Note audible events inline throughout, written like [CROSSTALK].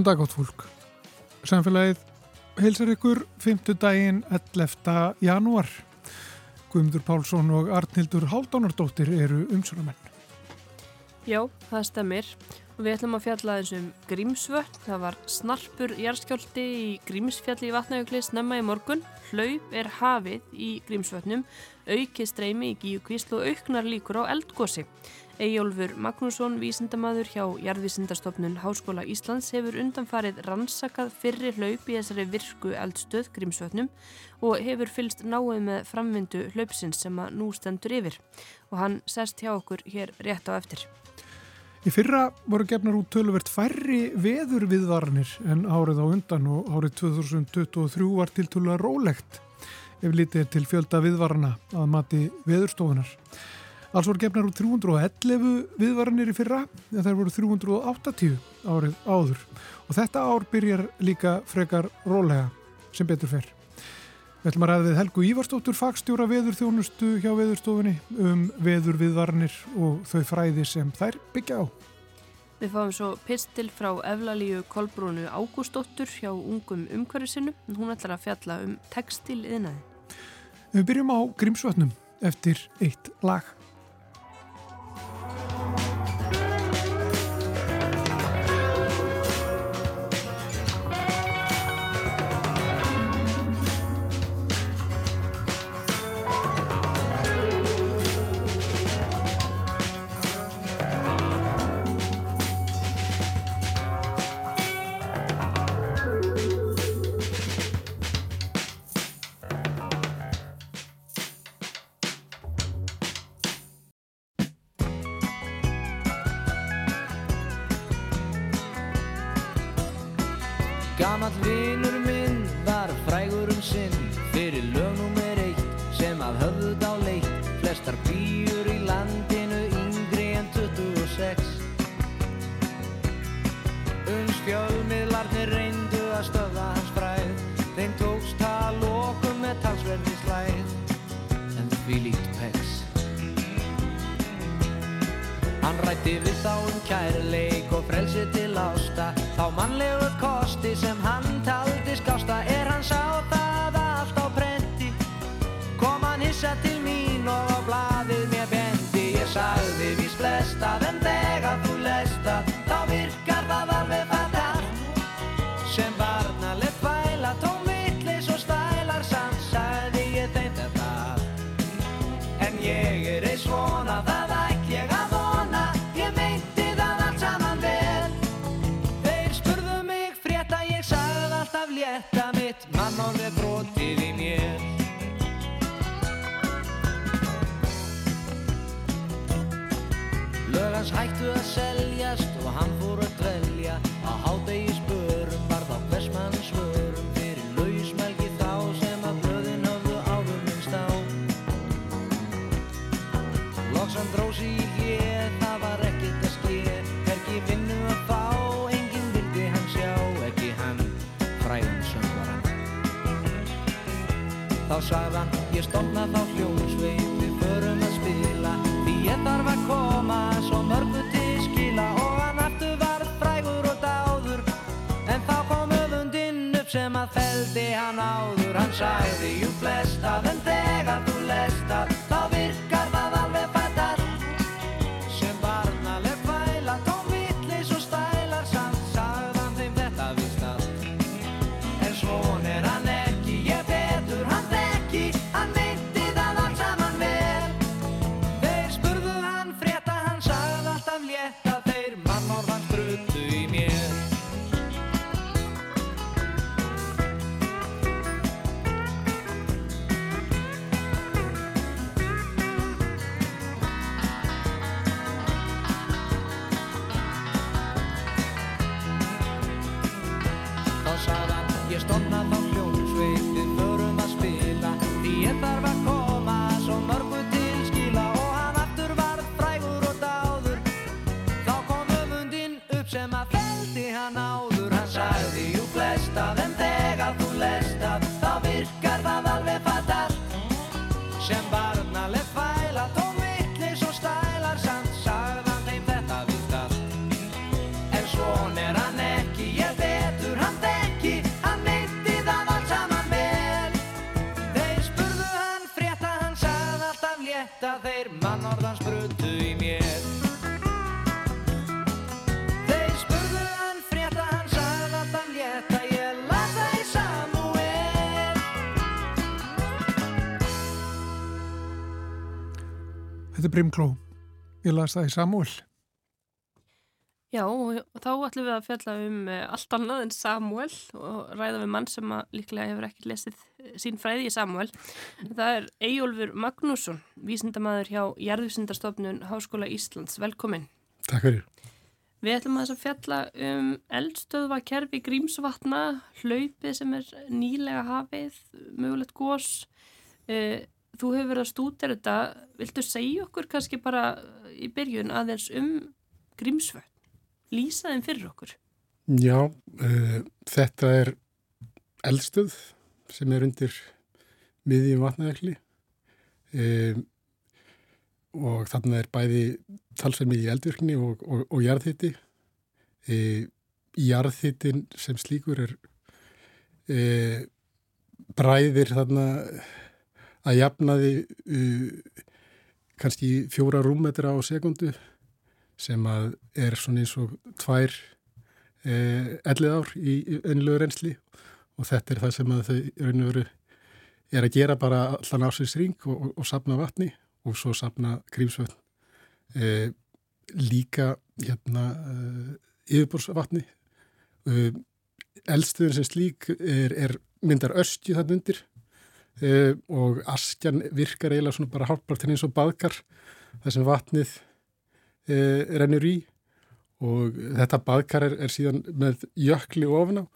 Góðan dag átt fólk. Samfélagið heilsar ykkur 5. daginn 11. janúar. Guðmundur Pálsson og Arnildur Haldánardóttir eru umsöramenn. Já, það stemmir. Og við ætlum að fjalla þessum Grímsvöld. Það var snarpur jarðskjálti í Grímsfjalli í vatnajökli snemma í morgun. Hlaup er hafið í Grímsvöldnum, auki streymi í Gíu Kvíslu og auknar líkur á eldgósi. Eyjólfur Magnússon, vísindamadur hjá Jarðvísindastofnun Háskóla Íslands hefur undanfarið rannsakað fyrri hlaup í þessari virku eldstöð Grímsvötnum og hefur fylst náið með framvindu hlaupsins sem að nú stendur yfir og hann sest hjá okkur hér rétt á eftir. Í fyrra voru gefnar út töluvert færri veður viðvarnir en árið á undan og árið 2023 var til tölva rólegt ef litið til fjölda viðvarna að mati veðurstofunar. Alls voru gefnar úr 311 viðvaranir í fyrra en þær voru 380 árið áður og þetta ár byrjar líka frekar rólega sem betur fer. Við ætlum að ræða við Helgu Ívarstóttur fagstjóra veðurþjónustu hjá veðurstofunni um veður viðvaranir og þau fræði sem þær byggja á. Við fáum svo pistil frá eflalíu Kolbrúnu Ágústóttur hjá ungum umhverfisinu. Hún ætlar að fjalla um textil yðnaði. Við byrjum á Grímsvötnum eftir eitt lag. Mitt Mann er stofna þá hljómsveit Við förum að spila, því ég þarf að koma Svo mörgu til skila. Og hann aftur var frægur og dáður. En þá kom öfundinn upp sem að feldi hann áður. Hann sagði, jú flestað, en þegar þú lestað Þetta er Brimkló. Ég las það í Samuel. Já, og þá ætlum við að fjalla um eh, allt annað en Samuel og ræða við mann sem líklega hefur ekki lesið eh, sín fræði í Samuel. Það er Eyjólfur Magnússon, vísindamæður hjá Jærðvísindarstofnun Háskóla Íslands. Velkomin. Takk fyrir. Við ætlum að fjalla um eldstöðvakerfi Grímsvatna, hlaupið sem er nýlega hafið, mögulegt gós. Eh, þú hefur verið að stúta þetta. Viltu segja okkur kannski bara í byrjun aðeins um Grímsvöld? lýsa þeim fyrir okkur? Já, uh, þetta er eldstöð sem er undir miðjum vatnaðekli um, og þarna er bæði talsverð mikið eldvirkni og, og, og jarðhiti. Uh, jarðhitin sem slíkur er uh, bræðir þarna að jafnaði kannski fjóra rúmmetra á sekundu sem að er svona eins og tvær eh, ellið ár í önnilegu reynsli. Og þetta er það sem að þau raun og veru er að gera bara allan ásins ring og, og, og sapna vatni og svo sapna grímsvöld eh, líka hérna eh, yfirborsvatni eh, eldstuðin sem slík er, er myndar östju þann undir eh, og askjan virkar eiginlega svona bara hálpartinn eins og baðkar þar sem vatnið e, rennur í. Og þetta baðkar er, er síðan með jökli ofna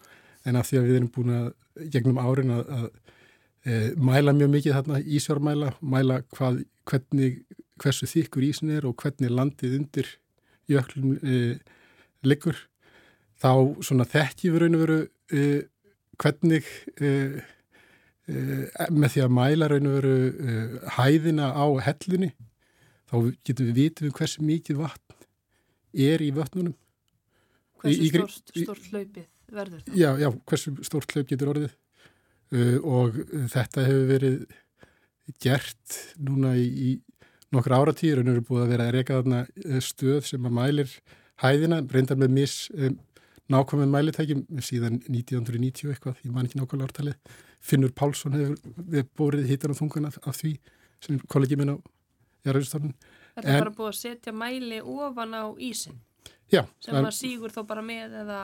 en af því að við erum búin að gegnum árin að, að e, mæla mjög mikið þarna ísjármæla, mæla hvað, hvernig, hversu þykkur ísin er og hvernig landið undir jöklum e, liggur þá svona þekkjum við raun og veru e, hvernig e, e, með því að mæla raun og veru hæðina á hellunni þá getum við vitið um hversu mikið vatn er í vötnunum. Hversu stort, stort hlaupið verður það? Já, já, hversu stort hlaup getur orðið uh, og þetta hefur verið gert núna í, í nokkru áratýr en eru búið að vera að reyka þarna stöð sem að mælir hæðina, reyndar með mis um, nákvæmum mælitækjum síðan 1990 eitthvað, ég man ekki nákvæmlega ártalið. Finnur Pálsson hefur bórið hittan og þungan af, af því sem kollegi minn á jarðurstofnun. Þetta er bara búið að setja mæli ofan á ísin? Já. Sem maður sígur þó bara með eða...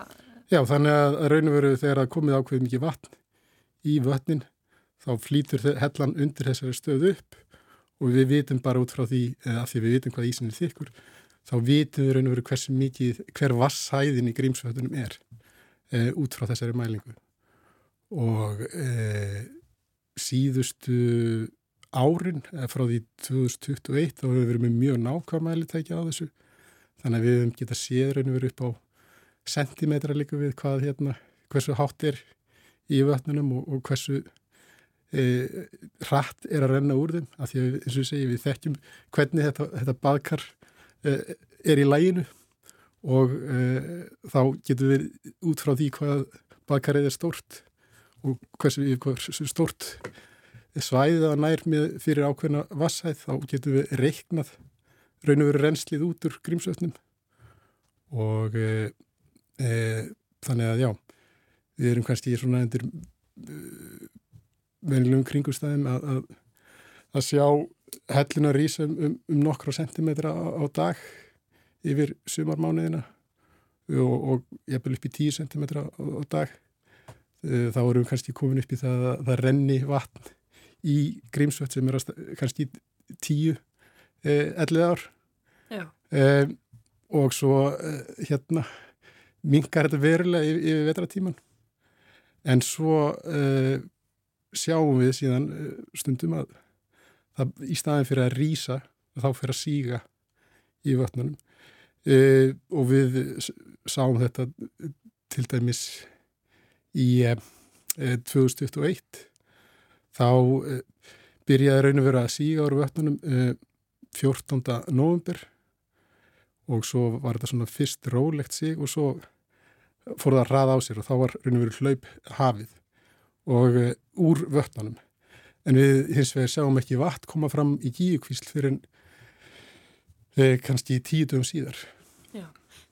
Já, þannig að raun og veru þegar að komið ákveð mikið vatn í vatnin þá flýtur hellan undir þessari stöðu upp og við vitum bara út frá því, eða af því við vitum hvað ísin er þykkur, þá vitum við raun og veru hversu mikið, hver vassæðin í grímsvöldunum er e, út frá þessari mælingu. Og e, síðustu árin, frá því 2021 þá hefur við verið með mjög nákvæmæli tækja á þessu. Þannig að við hefum getað séðræðinu verið upp á sentimetra líka við hvað hérna, hversu hátt er í vatnunum og, og hversu e, hratt er að renna úr þeim. Af því að eins og segi við þekkjum hvernig þetta, þetta baðkar e, er í læginu og e, þá getur við út frá því hvað baðkarið er stórt og hversu, hversu stórt svæðið að nær með fyrir ákveðna vassæð þá getum við reiknað raun og veru renslið út úr grímsvötnum. Og e, e, þannig að já við erum kannski svona endur e, venilum kringustæðum að, að, að sjá helluna rýsa um, um, um nokkru sentimetra á, á dag yfir sumarmániðina og, og jafnvel upp í 10 cm á, á dag þá erum við kannski komin upp í það að það renni vatn í Grímsvöld sem er kannski tíu eh, ellið ár. Eh, og svo eh, hérna mingar þetta verulega yfir, yfir vetratíman en svo eh, sjáum við síðan eh, stundum að það, í staðin fyrir að rýsa þá fyrir að síga í vatnunum eh, og við sáum þetta til dæmis í 2021 þá uh, byrjaði raun og vera að síga ára vötnunum uh, 14. november og svo var þetta svona fyrst rólegt sig og svo fór það að hraða á sér og þá var raun og veru hlaup hafið og úr vötnunum en við hins vegar sjáum ekki vatn koma fram í gíukvísl fyrir en kannski tíu dögum síðar Já,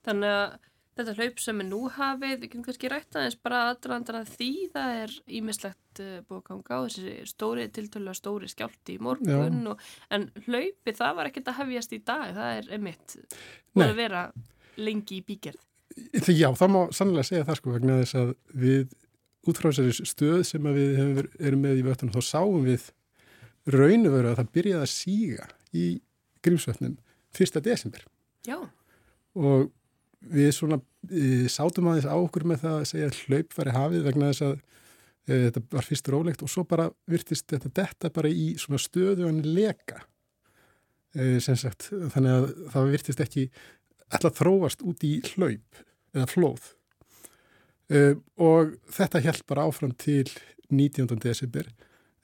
þannig að Þetta hlaup sem er nú hafið, við getum kannski rætt aðeins bara aðdrandra því það er ímislegt uh, búið að ganga á þessi stóri, tiltölu stóri skjálti í morgun og, en hlaupi það var ekkert að hefjast í dag, það er emitt búið að vera lengi í bígerð. Já, það má sannlega segja það sko vegna þess að við út frá þessari stöð sem við hefur, erum með í vöttunum þá sáum við raunu veru að það byrjaði að síga í grímsvötnum 1. desember. Já. Og við svona e, sátum aðeins á okkur með það að segja hlaup fari hafið vegna þess að e, þetta var fyrst rólegt og svo bara virtist þetta detta bara í svona stöðu en leka e, sagt, þannig að það virtist ekki alltaf þróast út í hlaup eða flóð e, og þetta held bara áfram til 19. desember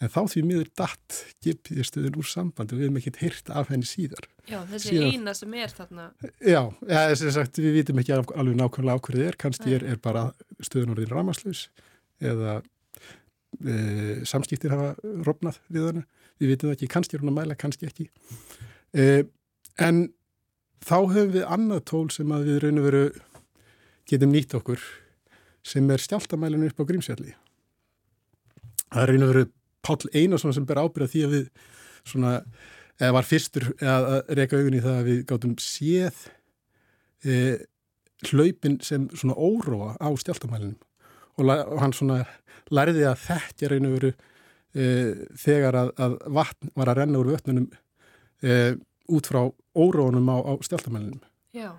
en þá því miður datt gipiðstöðun úr sambandi og við hefum ekkert hýrt af henni síðar. Já, þessi síðan, eina sem er þarna. Já, ja, sagt, við vitum ekki alveg nákvæmlega á hverju þið er, kannski er, er bara stöðun orðin ramaslaus eða e, samskiptir hafa rofnað við hana, við vitum ekki, kannski er hún að mæla, kannski ekki. E, en þá höfum við annað tól sem að við raun og veru getum nýtt okkur sem er stjáltamælinu upp á Grímsjalli. Það er raun og veru Páll Einarsson sem ber ábyrða því að við svona, eða var fyrstur að reyka augun í það að við gáttum séð e, hlaupin sem svona óróa á stjáltamælinum og, og hann svona lærði að þekkja reynu veru e, þegar að, að vatn var að renna úr vötnunum e, út frá óróunum á, á stjáltamælinum. Já,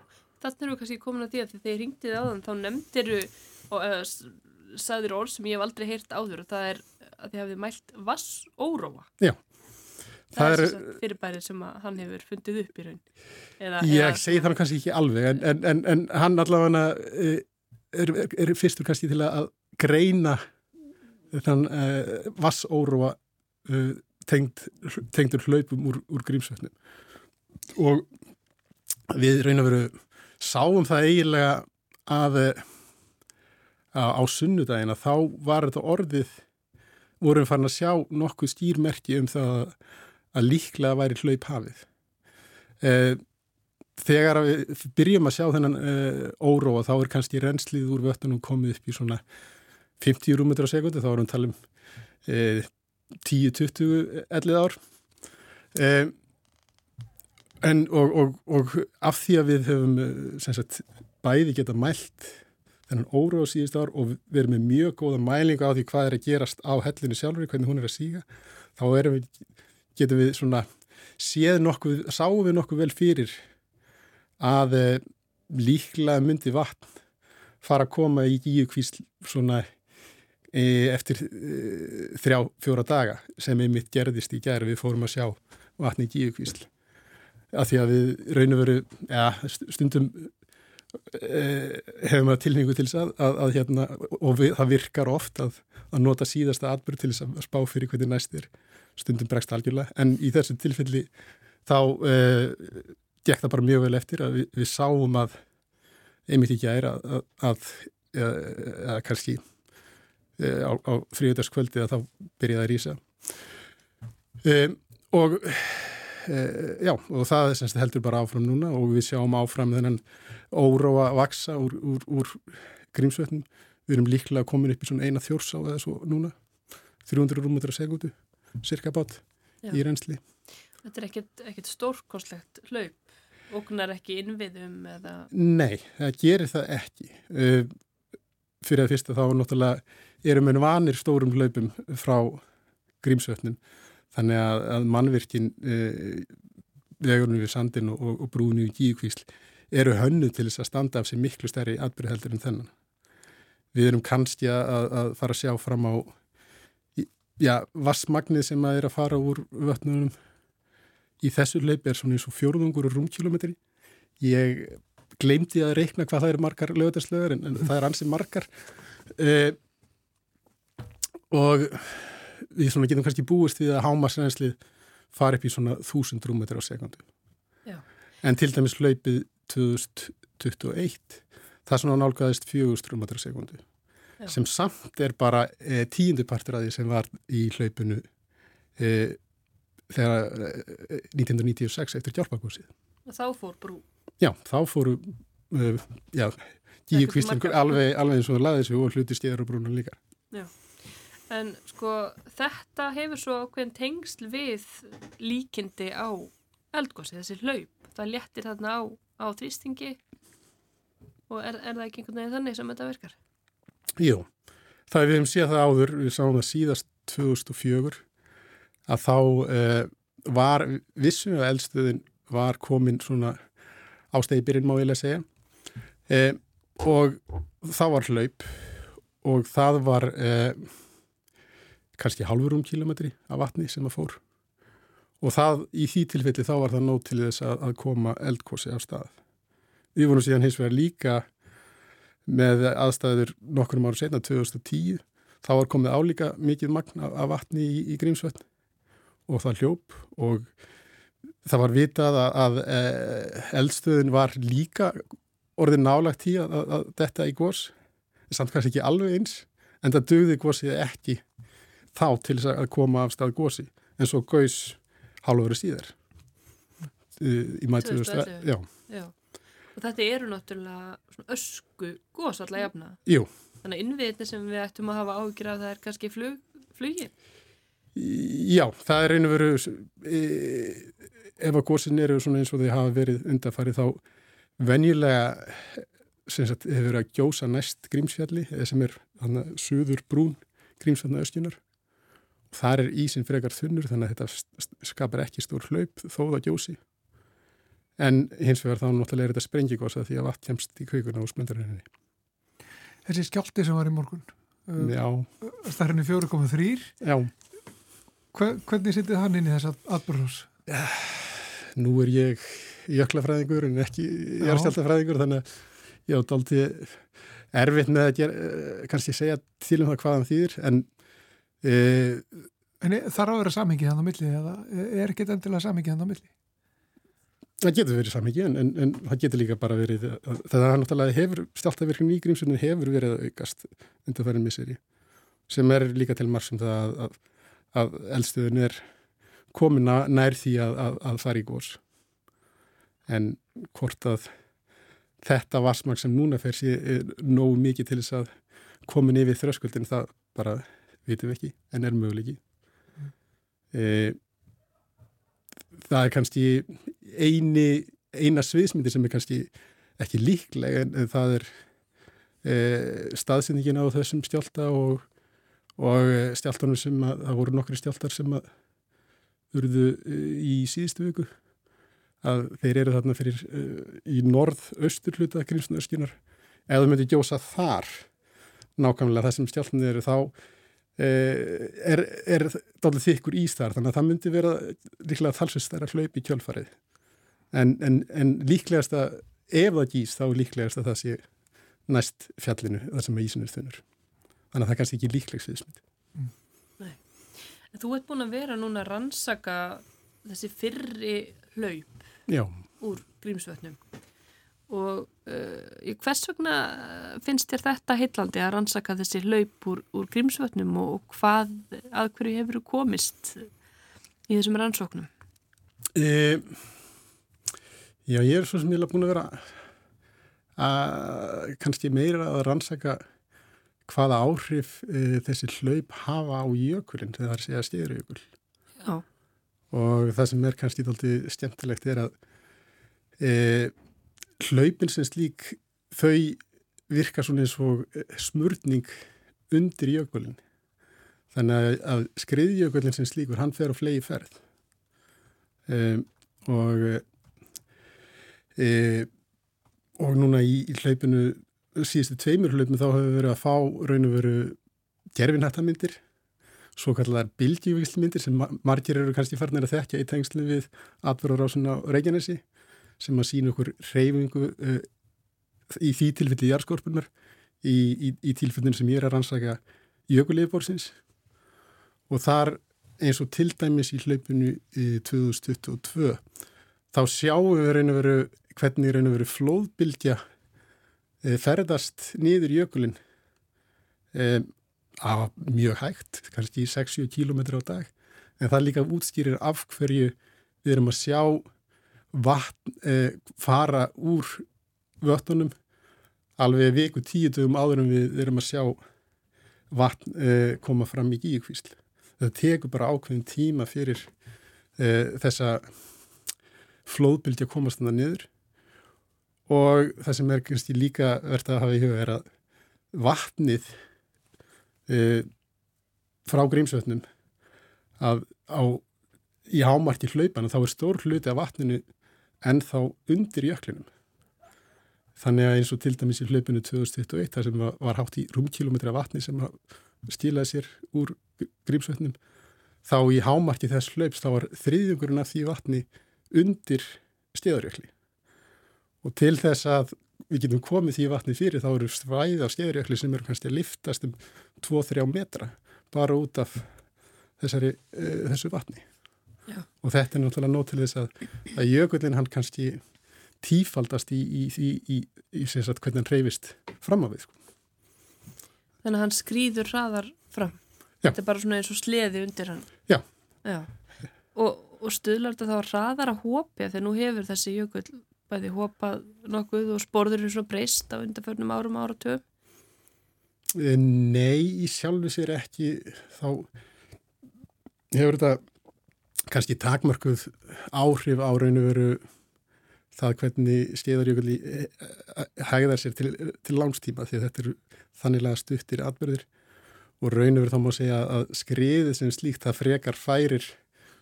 þannig eru kannski komin að því að þegar ringtið á þann þá nefndiru og eða, sagðir orð sem ég hef aldrei heyrt áður og það er að þið hafið mælt vass óróa. Já. Það, það er, er fyrirbærið sem hann hefur fundið upp í raun. Eða, ég eða, segi það kannski ekki alveg en, en, en, en hann allavega eh, er, er, er fyrstur kannski til að greina þann uh, vass óróa uh, tengd, tengdur hlaupum úr, úr grímsvötnum. Og við raun að veru sáum það eiginlega að á sunnudagina þá var þetta orðið vorum farin að sjá nokkuð skýrmerki um það að líklega væri hlaup hafið. Eh, þegar við byrjum að sjá þennan eh, óróa þá er kannski renslið úr vöttunum komið upp í svona 50 rúmetra sekundu, þá erum við að tala um eh, 10-20 ellið ár. En og, og, og af því að við höfum sagt, bæði geta mælt þennan óróð síðust ár og við erum með mjög góða mælinga á því hvað er að gerast á hellinu sjálfur, hvernig hún er að síga þá við, getum við svona séð nokkuð, sáum við nokkuð vel fyrir að e, líklega myndi vatn fara að koma í gíukvísl svona e, eftir e, þrjá, fjóra daga sem einmitt gerðist í gerð við fórum að sjá vatni í gíukvísl af því að við raun og veru ja, stundum Eh, hefum við tilningu til þess að, að, að hérna, og við, það virkar oft að, að nota síðasta atbyrg til þess að spá fyrir hvernig næst er. Stundum bregst algjörlega, en í þessu tilfelli þá eh, gekk það bara mjög vel eftir að við, við sáum að einmitt ekki að að eða kannski e, á, á fríutarskvöldi að þá byrjaði að rýsa e, og e, já, og það semst, heldur bara áfram núna og við sjáum áfram þennan óróa vaksa úr, úr, úr grímsvötnum. Við erum líklega komin upp í svona eina þjórsá eða svo núna, 300 rúmutur að segundu, cirka bát í reynsli. Þetta er ekkert, stórkostlegt hlaup, oknar ekki innviðum eða... Nei, það gerir það ekki. Uh, fyrir að fyrsta þá náttúrulega erum við vanir stórum hlaupum frá grímsvötnum, þannig að, að mannvirkin uh, vegurinn við sandin og, og brúinu í gíkvísl eru hönnu til þess að standa af sér miklu stærri atbyrðheldur en þennan. Við erum kannski að, að fara að sjá fram á já, vassmagnið sem að er að fara úr vötnunum í þessu leipi er svona eins og fjórðungur og rúmkilometri. Ég gleymdi að reikna hvað það eru margar lögðarslögur en, en það er ansið margar eh, og við svona getum kannski búist við að hámasrænslið fari upp í svona þúsund rúmetri á sekundu. Já. En til dæmis hlaupið 2021 það svona nálgæðist 400 rúmatur sekundu Já. sem samt er bara e, tíundupartur að því sem var í hlaupinu e, þegar e, 1996 eftir Gjálpagósið. Og þá fór brú? Já, þá fóru já, gíu kvíslingur alveg, alveg eins og það laði sig og hluti stíðar og brúnum líka. Já. En sko þetta hefur svo ákveðin tengsl við líkindi á eldgósi, þessi hlaup. Það léttir þarna á, á þrýstingi og er, er það ekki einhvern veginn þannig sem þetta virkar? Jú, það við hefum séð það áður, við sáum það síðast 2004 að þá uh, var vissum að eldstöðin var komin svona ástæði byrjun má ég lega segja uh, og það var hlaup og það var uh, kannski halvurum kilometri af vatni sem að fór. Og það í því tilfelli þá var það nót til þess að, að koma eldkosi á stað. Við vorum síðan hins vegar líka með aðstæður nokkur ára setna, 2010, þá var komið álíka mikið magna af vatni í, í Grímsvötn. Og það hljóp og það var vitað að, að e, eldstöðin var líka orðin nálagt í að, að, að detta í gós, samt kannski ekki alveg eins, en það dögði gósið ekki þá til þess að koma af stað gósi, en svo gaus hálfur síðar. Í mætu já. já. Og þetta eru náttúrulega ösku gós alltaf jafna. Jú. þannig að innviðinni sem við ættum að hafa ágjur af það er kannski flug, flugi Já, það er einu veru e, ef að gósin eru svona eins og þau hafa verið undarfarið þá venjulega sem sagt hefur verið að gjósa næst grímsfjalli sem er að suður brún grímsfjallna öskjunar þar er ísin frekar þunnur þannig að þetta skapar ekki stór hlaup þó það gjósi. En hins vegar þá náttúrulega er þetta sprengigósa því að vatn kemst í kveikuna á smöndarinninni Þessi skjálti sem var í morgun uh, Já. Starrinni 4.3 Já. Hvernig sittið hann inn í þess atbyrðus? Nú er ég jöklafræðingur en ekki járstjáltafræðingur þannig að ég átt aldrei erfitt með að gera, eh, kannski segja til um það hvaðan þýðir en E, en þarf að vera samhengi þannig á milli eða er ekki endilega samhengi þannig á milli? Það getur verið samhengi en, en, en það getur líka bara verið það er náttúrulega hefur stjáltavirkning í grímsunum hefur verið að aukast undan færið misseri sem er líka til marg sem það að, að, að eldstöðun er komin nær því að, að fara í górs en hvort að þetta varsmang sem núna fer sér nógu mikið til þess að komin yfir þröskuldin það bara vitum ekki, en er möguleiki. Mm. e, það er kannski eini, eina sviðsmyndi sem er kannski ekki líklega en, en það er e, staðsendingin á þessum stjálta og, og stjáltanum sem að, það voru nokkri stjáltar sem að urðu e, í síðustu viku. Að þeir eru þarna fyrir uh, í norð-austur hluta grímsnöðskjunar eða þú myndir gjósa þar nákvæmlega það sem stjálfnir eru þá Eh, er, er dálítið þykkur ís þar þannig að það myndi vera líklega þalsist þær að hlaupa í kjölfarið. En, en, en líklegast að ef það gís þá líklegast að það sé næst fjallinu þar sem að ísin er þunur þannig að það er kannski ekki líklegs viðsmynd mm. Nei, en þú ert búin að vera núna að rannsaka þessi fyrri hlaup Já. úr grímsvötnum og uh, hvers vegna finnst þér þetta heillandi að rannsaka þessi hlaup úr, úr grímsvötnum og hvað, að hverju hefur komist í þessum rannsóknum? E, já, ég er svo sem ég hef búin að vera að kannski meira að rannsaka hvaða áhrif e, þessi hlaup hafa á jökulinn þegar það er segja stýrjökul og það sem er kannski stjæmtilegt er að e, hlaupin sem slík þau virka svona eins og eh, smurning undir jökulin þannig að skriðjökulin sem slíkur hann fer á flegi ferð. Um, og e, og núna í, í hlaupinu síðustu tveimur hlaupinu þá hefur verið að fá raun og veru gerfinhættamindir svo kallar bildjúvíslmyndir sem margir eru kannski farnir að þekkja í tengslu við svona Reykjanesi sem að sína okkur reyfingu uh, í því tilfelli jarðskorpunar í, í, í tilfellinu sem ég er að rannsaka jökuleifbórsins og þar eins og til dæmis í hlaupinu í 2022 þá sjáum við reyna veru hvernig reyna veru flóðbildja uh, ferðast niður jökulin um, á mjög hægt, kannski 6-7 km á dag. En það líka útskýrir af hverju við erum að sjá vatn eh, fara úr vötnunum alveg viku tíu dögum áður en við erum að sjá vatn eh, koma fram í gíukvísl. Það tekur bara ákveðin tíma fyrir eh, þessa flóðbyldi að komast þannig niður og það sem er kannski líka verðt að hafa í huga er að vatnið eh, frá grímsvötnum að á, í hámarki hlaupana þá er stór hluti af vatninu en þá undir jöklinum. Þannig að eins og til dæmis í hlaupinu 2021 þar sem var, hátt í rúmkilometra vatni sem stílaði sér úr grímsvötnum þá í hámarki þess hlaups þá var þriðjungurinn af því vatni undir stíðarjökli. Og til þess að við getum komið því vatni fyrir þá eru svæði á stíðarjökli sem eru kannski að liftast um 2-3 metra bara út af þessari, uh, þessu vatni. Já. Og þetta er náttúrulega nót til þess að, að jökullin hann kannski tífaldast í, í, í, í, sagt, hvernig hann reyfist fram á við. Sko. Þannig að hann skrýður hraðar fram. Já. Þetta er bara svona eins og sleði undir hann. Já. Já. Og, og stuðlar þetta þá hraðar að hópja þegar nú hefur þessi jökull bæði hópað nokkuð og sporður er svona breyst á undarförnum árum áratöfum? Eh, nei, í sjálfu sér ekki þá hefur þetta kannski takmörkuð áhrif á raun og veru það hvernig skeiðarjökulli hægðar sér til, til langstíma því að þetta eru þanniglega stuttir atbyrðir og raun og veru þá má segja að skriðið sem slíkt það frekar færir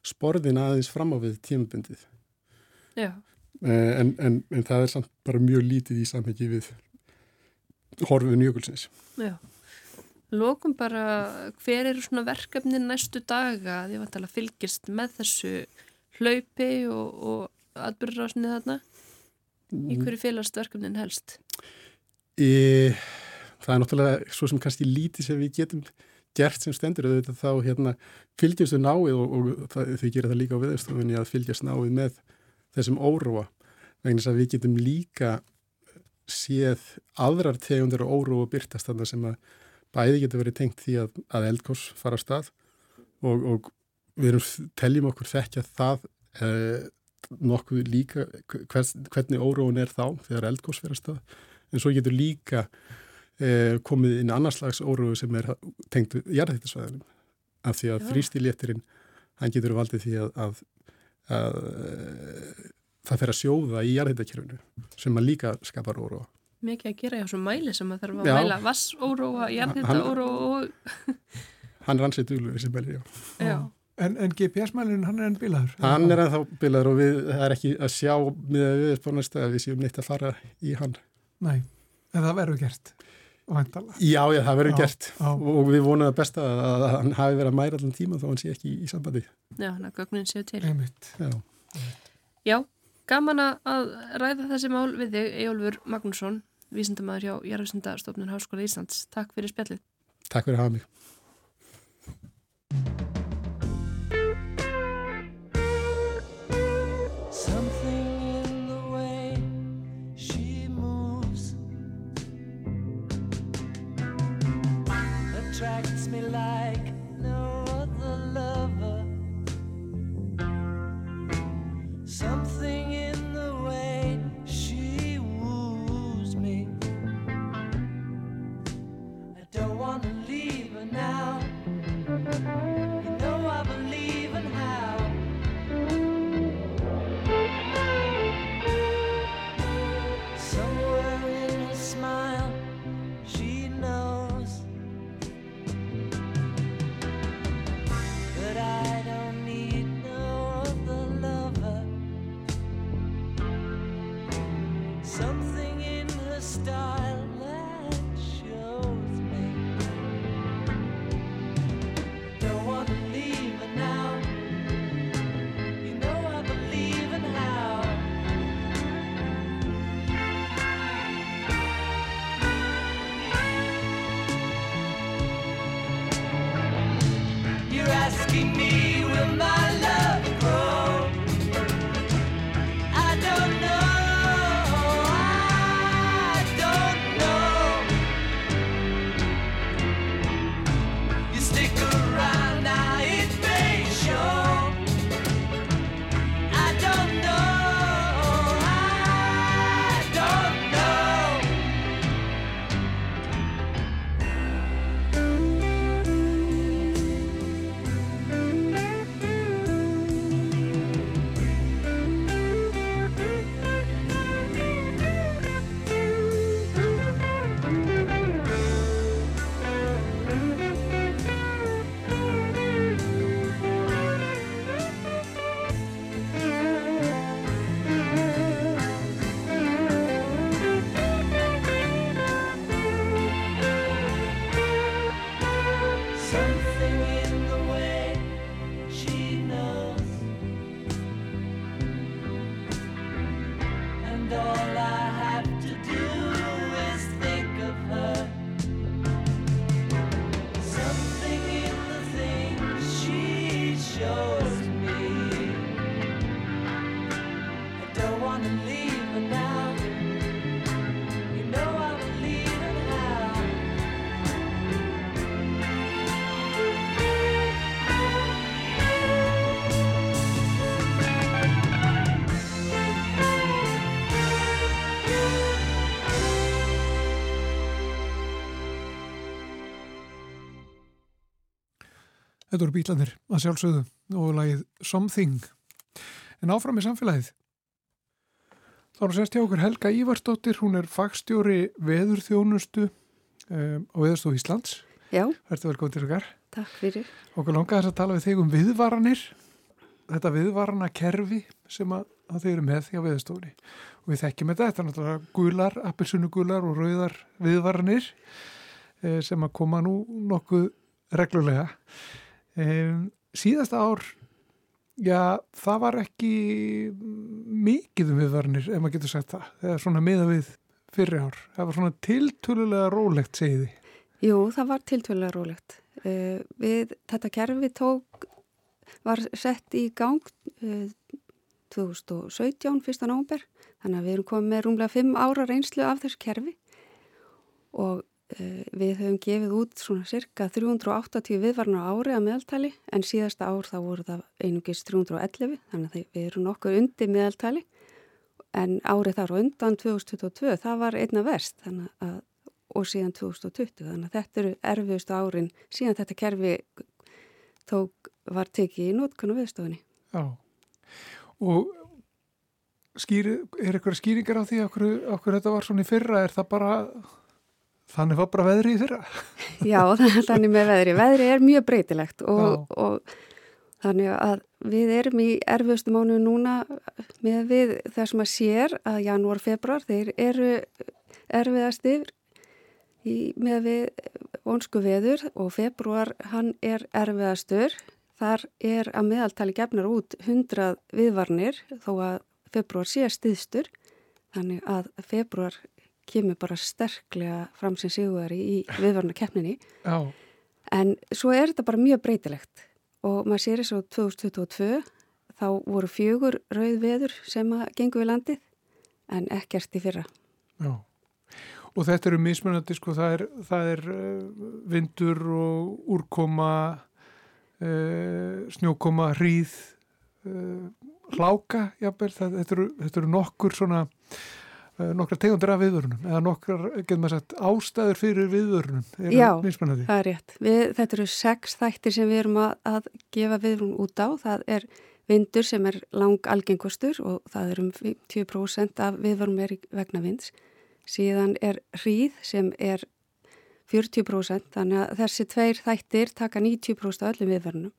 sporðin aðeins fram á við tímabundið. Eh, en, en, en það er samt bara mjög lítið í samhengi við horfiðun jökulsins. Já Lókum bara, hver eru svona verkefnin næstu daga því að fylgist með þessu hlaupi og, og atbyrðurásni þarna? Í hverju félagst verkefnin helst? Í, það er náttúrulega svo sem kannski lítið sem við getum gert sem stendur auðvitað þá hérna, fylgjast við náið og, og það, þau gera það líka á viðstofunni að fylgjast náið með þessum óróa vegna þess að við getum líka séð aðrar tegundir og óróa byrtast þarna sem að bæði getur verið tengt því að, að eldkós fara á stað og, og við erum, teljum okkur þekkja það eh, nokkuð líka hvers, hvernig óróun er þá þegar fyrir að stað. En svo getur líka eh, komið inn annarslags óróu sem er tengt jarðhættisvæðinum af því að þrýstiléttirinn hann getur valdið því að, að, að eh, það fer að sjóða í jarðhættakjörfinu sem að líka skapar óróa mikið að gera í þessum mæli sem að þarf að já. mæla vassóróa, jarnhitaóróa og... Hann er ansett úrlu þessi mæli, já. já. En, en GPS-mælinn, hann er enn bilaður? Hann er ennþá bilaður og við, það er ekki að sjá með að við erum næstu að við séum neitt að fara í hann. Nei, en það verður gert? Vantala. Já, já, það verður gert á. og við vonum að besta að hann hafi verið að mæra allan tíma þá hann sé ekki í, í sambandi. Já, hann að gögnin séu til. Einmitt. Já. Já, gaman að ræða þessi mál við þig, Ejólfur Magnússon vísindamæður hjá Jærvísindastofnun Háskóla Íslands. Takk fyrir spjallið. Takk fyrir að hafa mig. attracts me like Þetta voru bílandir að sjálfsögðu og lagið Something. En áfram í samfélagið. Þá er sérst hjá okkur Helga Ívarsdóttir, hún er fagstjóri veðurþjónustu um, á Veðurstof Íslands. Já. Verður velkominn til okkar. Takk fyrir. Okkur langar þess að tala við þig um viðvaranir. Þetta viðvarana kerfi sem að, að þeir eru með hjá Veðurstofni. Og við þekkjum þetta, þetta er náttúrulega gular, appelsunugular og rauðar viðvaranir eh, sem að koma nú nokkuð reglulega. Um, síðasta ár, já, það var ekki mikið um viðvarnir, ef maður getur sagt það. Er svona miða við fyrri ár. Það var svona tiltölulega rólegt, segið þið. Jú, það var tiltölulega rólegt. Uh, við, þetta kerfi tók, var sett í gang uh, 2017, 1. nógumber, þannig að við erum komið með rúmlega 5 ára reynslu af þessu kerfi og við höfum gefið út svona cirka 380 viðvarnar ári að meðaltali en síðasta ár þá voru það einungis 311 þannig að við erum nokkur undir meðaltali. En árið þar og undan 2022 það var einna verst að, og síðan 2020 þannig að þetta eru erfiðustu árin síðan þetta kerfi tók var tekið í nótkunnu viðstofunni. Já. Og skýri, er eitthvað skýringar á því okkur þetta var svona í fyrra? Er það bara Þannig var bara veðri í fyrra. [LAUGHS] Já, þannig með veðri. Veðri er mjög breytilegt og, og þannig að við erum í erfiðustu mánu núna með við það sem að sér að janúar, februar, þeir eru erfiðastir með við vonsku veður og februar hann er erfiðastur. Þar er að meðaltali gefnar út 100 viðvarnir þó að februar sé stiðstur. Þannig að februar kemur bara sterklega fram sem sigurveri í [LAUGHS] viðvarna keppninni. Já. en svo er þetta bara mjög breytilegt. Og maður sér þess að 2022 þá voru fjögur rauð veður sem að gengur við landið en ekkert í fyrra. Já. Og þetta eru mismunandi sko það er, það er uh, vindur og úrkoma uh, snjókoma, hríð uh, hláka jafnvel, þetta, eru, þetta eru nokkur svona Eh, nokkra tegundir af viðvörunum eða nokkrar, getur maður sagt, ástæður fyrir viðvörunum Já, það er rétt. Við, þetta eru sex þættir sem við erum að, að gefa viðvörun út á. Það er vindur sem er lang algengustur og það er um 50% af viðvörunum er vegna vinds. Síðan er hríð sem er 40% þannig að þessi tveir þættir taka 90% af öllum viðvörunum.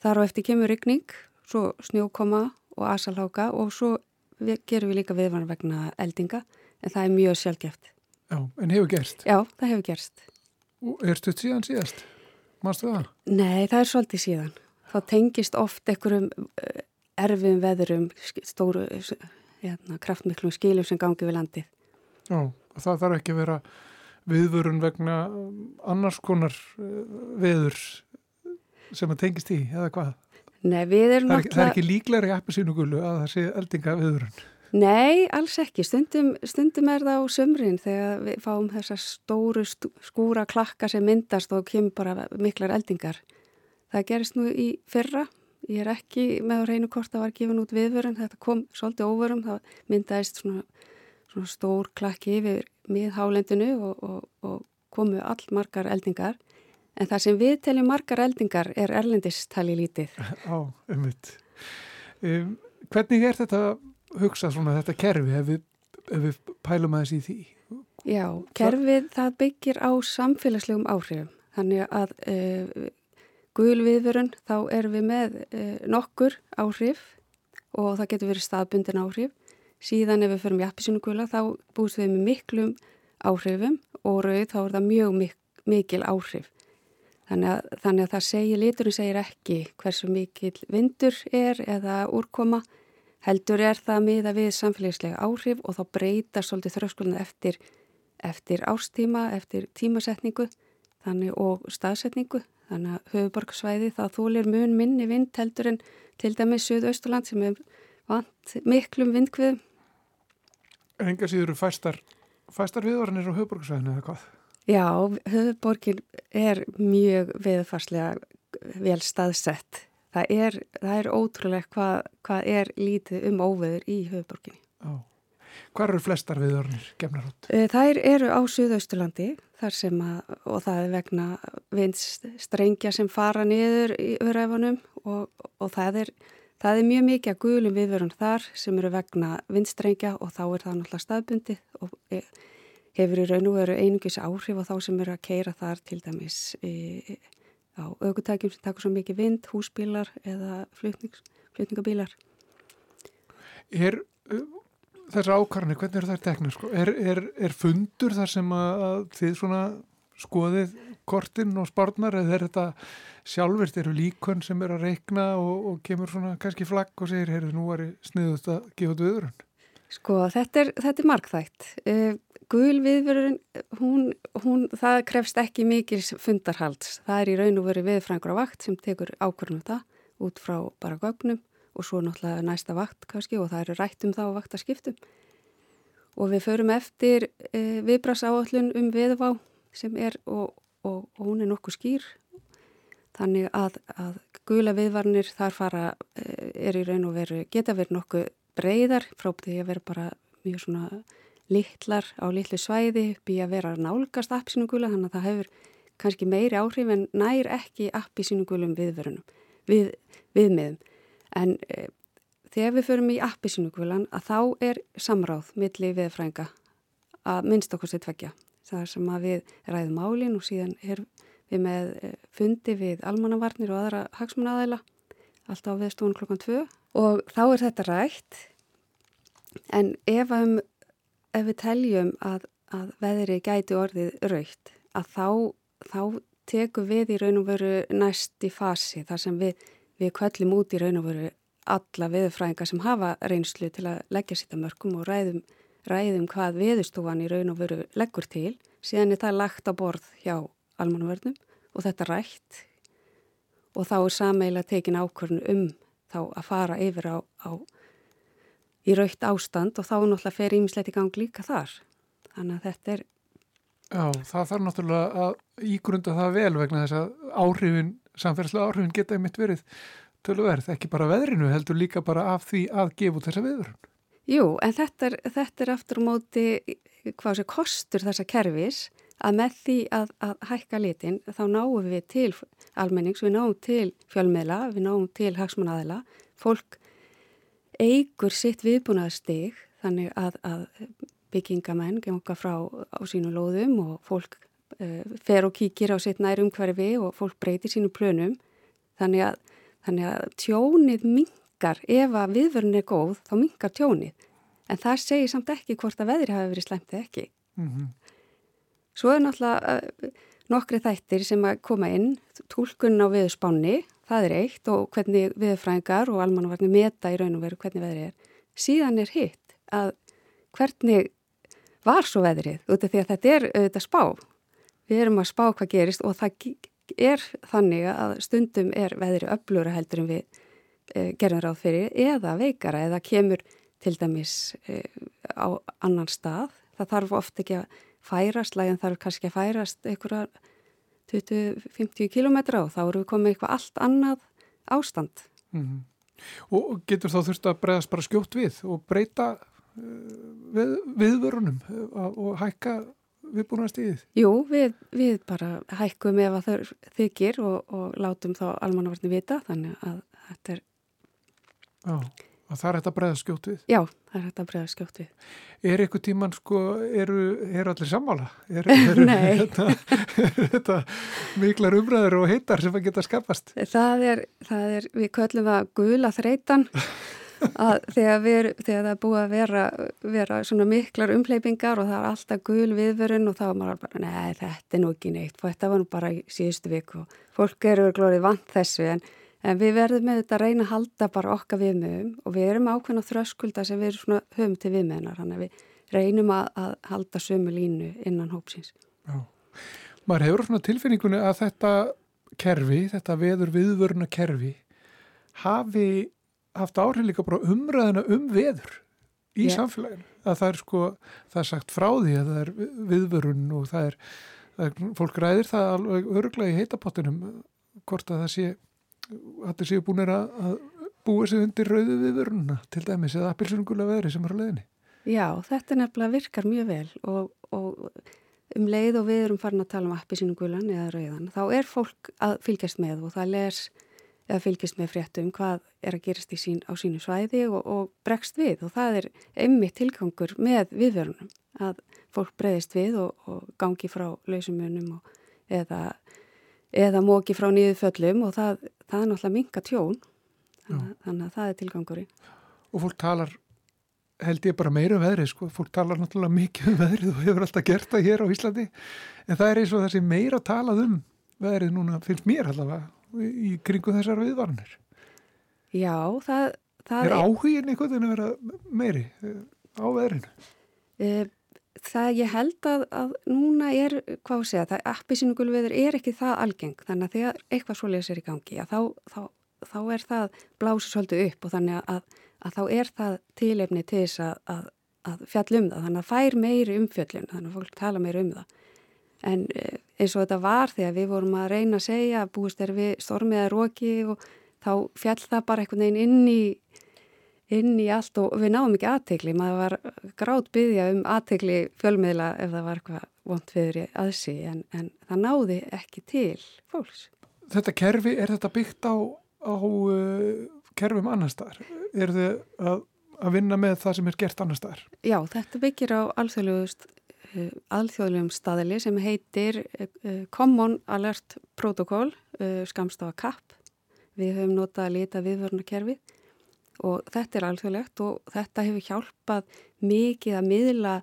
Þar á eftir kemur ryggning svo snjókoma og asalháka og svo við gerum við líka viðvann vegna eldinga en það er mjög sjálfgeft. Já, en hefur gerst? Já, það hefur gerst. Og erstu þetta síðan síðast? Mástu það? Nei, það er svolítið síðan. Þá tengist oft einhverjum eh, erfum veðurum, stóru, hérna, kraftmiklum skilum sem gangi við landið. Já, það þarf ekki að vera viðvörun vegna um, annars konar eh, veður sem að tengist í, eða hvað? Nei, við erum náttúrulega... Það er ekki líklar í appisínugullu að það sé eldinga viðurinn? Nei, alls ekki. Stundum, stundum er það á sömrin þegar við fáum þessar stóru skúra klakka sem myndast og kemur bara miklar eldingar. Það gerist nú í fyrra. Ég er ekki með á reynu hvort það var gefin út viðvörun. Þetta kom svolítið óvörum. Það myndaðist svona, svona stór klakki yfir miðhálendinu og, og, og komu all margar eldingar. En það sem við teljum margar eldingar er erlendistali lítið. Á, umvitt. Um, hvernig er þetta hugsað svona þetta kerfi ef við, ef við pælum aðeins í því? Já, kerfið það byggir á samfélagslegum áhrifum. Þannig að uh, guðlviðvörun þá erum við með uh, nokkur áhrif og það getur verið staðbundin áhrif. Síðan ef við förum í appisínu guðla þá búst við með miklum áhrifum og rauð þá er það mjög mik mikil áhrif. Þannig að, þannig að það segir, liturinn segir ekki hversu mikil vindur er eða úrkoma, heldur er það miða við samfélagslega áhrif og þá breyta svolítið þröskuluna eftir, eftir ástíma, eftir tímasetningu þannig, og staðsetningu. Þannig að höfuborgarsvæði þá þúlir mun minni vind heldur en til dæmis Suðausturland sem er vant miklum vindkviðum. Enga síður fæstar, fæstar viðvaranir á höfuborgarsvæðinu eða hvað? Já, höfuborgin er mjög viðfarslega vel staðsett. Það er, það er ótrúlega hvað, hvað er lítið um óveður í höfuborginni. Já. Hvað eru flestar viðörnir gefnar út? Eh, þær eru á Suðausturlandi. þar sem að, og það er vegna vindstrengja sem fara niður í öræfunum og, og það er Það er mjög mikið að gulum viðverðum þar sem eru vegna vindstrengja og þá er það náttúrulega staðbundið og e, hefur í raun og veru einungis áhrif á þá sem eru að keira þar til dæmis e, á aukutækjum sem takur svo mikið vind, húsbílar eða flutningabílar. Er þessar ákarni, hvernig eru þær teknir? Sko? Er, er, er fundur þar sem að þið svona skoðið kortinn og spárnar eða er þetta sjálfurst eru líkon sem er að reikna og, og kemur svona kannski flagg og segir, heyrðu, nú ég sniðust að gefa þetta öðrun? Sko, þetta er, þetta er markþægt. Gul viðverðurinn, hún, hún, það krefst ekki mikil fundarhalds. Það er í raun og veru viðfrængur á vakt sem tekur ákvörnum það út frá bara gögnum og svo náttúrulega næsta vakt kannski og það eru rætt um það á vaktaskiptum. Og við förum eftir uh, viðbrasáallun um viðvá sem er og, og, og hún er nokkuð skýr þannig að, að gula viðvarnir þar fara eh, er í raun og veru geta verið nokkuð breyðar frá því að vera bara mjög svona litlar á litlu svæði upp í að vera nálgast app sínum gula þannig að það hefur kannski meiri áhrif en nær ekki app í sínum gulum viðverunum við, viðmiðum. En e, þegar við förum í appi sínum gulan að þá er samráð milli viðfrænga að minnst okkur sér tveggja. Það sem að við ræðum málinn og síðan er við með eh, fundi við almannavarnir og aðra hagsmunnaðæla alltaf við stúan klokkan tvö. Og þá er þetta rætt. En ef, um, ef við teljum að, að veðri gæti orðið raukt að þá, þá tekum við í raun og veru næst í fasi þar sem við, við kvöllum út í raun og veru alla viðfræðinga sem hafa reynslu til að leggja sýta mörgum og ræðum ræðum hvað viðstúan í raun og veru leggur til, síðan er það lagt á borð hjá almanuvörnum og þetta rætt. Og þá er sameila tekin ákvörn um þá að fara yfir á, á í raukt ástand og þá náttúrulega fer ímislegt í gang líka þar. Þannig að þetta er... Já, það þarf náttúrulega að ígrunda það vel vegna þess að áhrifin, samferðslega áhrifin geta einmitt verið tölverð, ekki bara veðrinu heldur líka bara af því að gefa þessa veðurinn. Jú, en þetta er, þetta er aftur á móti hvað sé kostur þessa kervis að með því að, að hækka litin þá náum við til almennings, við náum til fjölmiðla, við náum til hagsmunnaðila, fólk eigur sitt viðbúnaðstig þannig að, að byggingamenn gengur frá á sínu lóðum og fólk uh, fer og kíkir á sitt nær umhverfi og fólk breytir sínu plönum þannig að, þannig að tjónið ming minkar, ef að viðvörun er góð, þá minkar tjónið. En það segir samt ekki hvort að veðri hafi verið slæmt eða ekki. Mm -hmm. Svo er náttúrulega uh, nokkri þættir sem að koma inn, tólkunn á viðspánni, það er eitt og hvernig viðfræðingar og almannavarnir meta í raun og veru hvernig veðri er. Síðan er hitt að hvernig var svo veðrið, af því að þetta er auðvitað spá. Við erum að spá hvað gerist og það er þannig að stundum er veðri öflura heldur en við Eh, gerðum ráð fyrir eða veikara eða kemur til dæmis eh, á annan stað. Það þarf ofta ekki að færast, lægin þarf kannski að færast einhverja 20-50 kilometra og þá eru við komið eitthvað allt annað ástand. Mm -hmm. Og getur þá þurft að bregðast bara skjótt við og breyta uh, við, viðvörunum og hækka viðbúna stíðið? Jú, við, við bara hækkum ef að þau þykir og, og látum þá almannavarni vita þannig að þetta er Já, og það er hægt að bregða skjótt við? Já, það er hægt að bregða skjótt við. Er eitthvað tíman, sko, eru, eru allir sammála? Er, [LAUGHS] eru, Nei. [LAUGHS] Þetta, þetta miklar umræður og heitar sem að geta skapast? Það er, það er við köllum það gula þreitan að [LAUGHS] þegar, við, þegar það er búið að vera, vera svona miklar umleipingar og það er alltaf gul viðvörun og þá er maður bara, nei, þetta er nú ekki neitt og þetta var nú bara í síðustu viku og fólk eru glórið vant þessu en En við verðum með þetta að reyna að halda bara okkar viðmöðum og við erum ákveðna þröskulda sem við erum höfum til viðmöðunar. Þannig að við reynum að, að halda sömu línu innan hópsins. Já, maður hefur svona tilfinningunni að þetta kerfi, þetta veður viðvöruna kerfi, hafi haft áhrif líka bara umræðina um veður í yeah. samfélaginu. Að það er sko, það er sagt frá því að það er viðvörun og það er, það er fólk ræðir það alveg öruglega í heitapottinum hvort að það sé allir séu búin að búa sig undir rauðu viðvörununa til dæmis eða appilsungulega veðri sem er á leðinni. Já, þetta nefnilega virkar mjög vel og, og um leið og við erum farin að tala um appi sínum gulan eða rauðan, þá er fólk að fylgjast með og það les eða fylgjast með fréttum hvað er að gerast sín, á sínu svæði og, og bregst við og það er einmitt tilgangur með viðverunum að fólk breyðist við og, og gangi frá lausumunum eða, eða móki frá nýðu föllum og það, það er náttúrulega minga tjón þannig, þannig að það er tilgangurinn. Og fólk talar held ég bara meira um veðrið sko, fólk talar náttúrulega mikið um veðrið og hefur alltaf gert það hér á Íslandi. En það er eins og þessi meira talað um veðrið núna finnst mér allavega í kringu þessar viðvarnir Já, það, það er áhugin einhvern veginn að vera meiri eh, á veðrinu? E, Það ég held að, að núna er, hvað sé að það appisínugulveður er ekki það algeng þannig að þegar eitthvað svoleiðis er í gangi þá, þá, þá er það blásið svolítið upp og þannig að að þá er það tilefni til þess að, að, að fjall um það, þannig að fær meiri umfjöllin, þannig að fólk tala meiri um það. En eh, eins og þetta var þegar við vorum að reyna að segja búist er við stormiða róki og þá fjall það bara einhvern veginn inn í, inn í allt og við náum ekki aðtegli, maður var grátt byggja um aðtegli fjölmiðla ef það var eitthvað vond viðri aðsi en, en það náði ekki til fólks. Þetta kerfi, er þetta byggt á, á uh, kerfum annar staðar? Er þið að, að vinna með það sem er gert annar staðar? Já, þetta byggir á eh, alþjóðlegum staðili sem heitir uh, Common Alert Protocol, uh, skamstafa CAP. Við höfum notað að lita viðvörnakerfi og þetta er alþjóðlegt og þetta hefur hjálpað mikið að miðla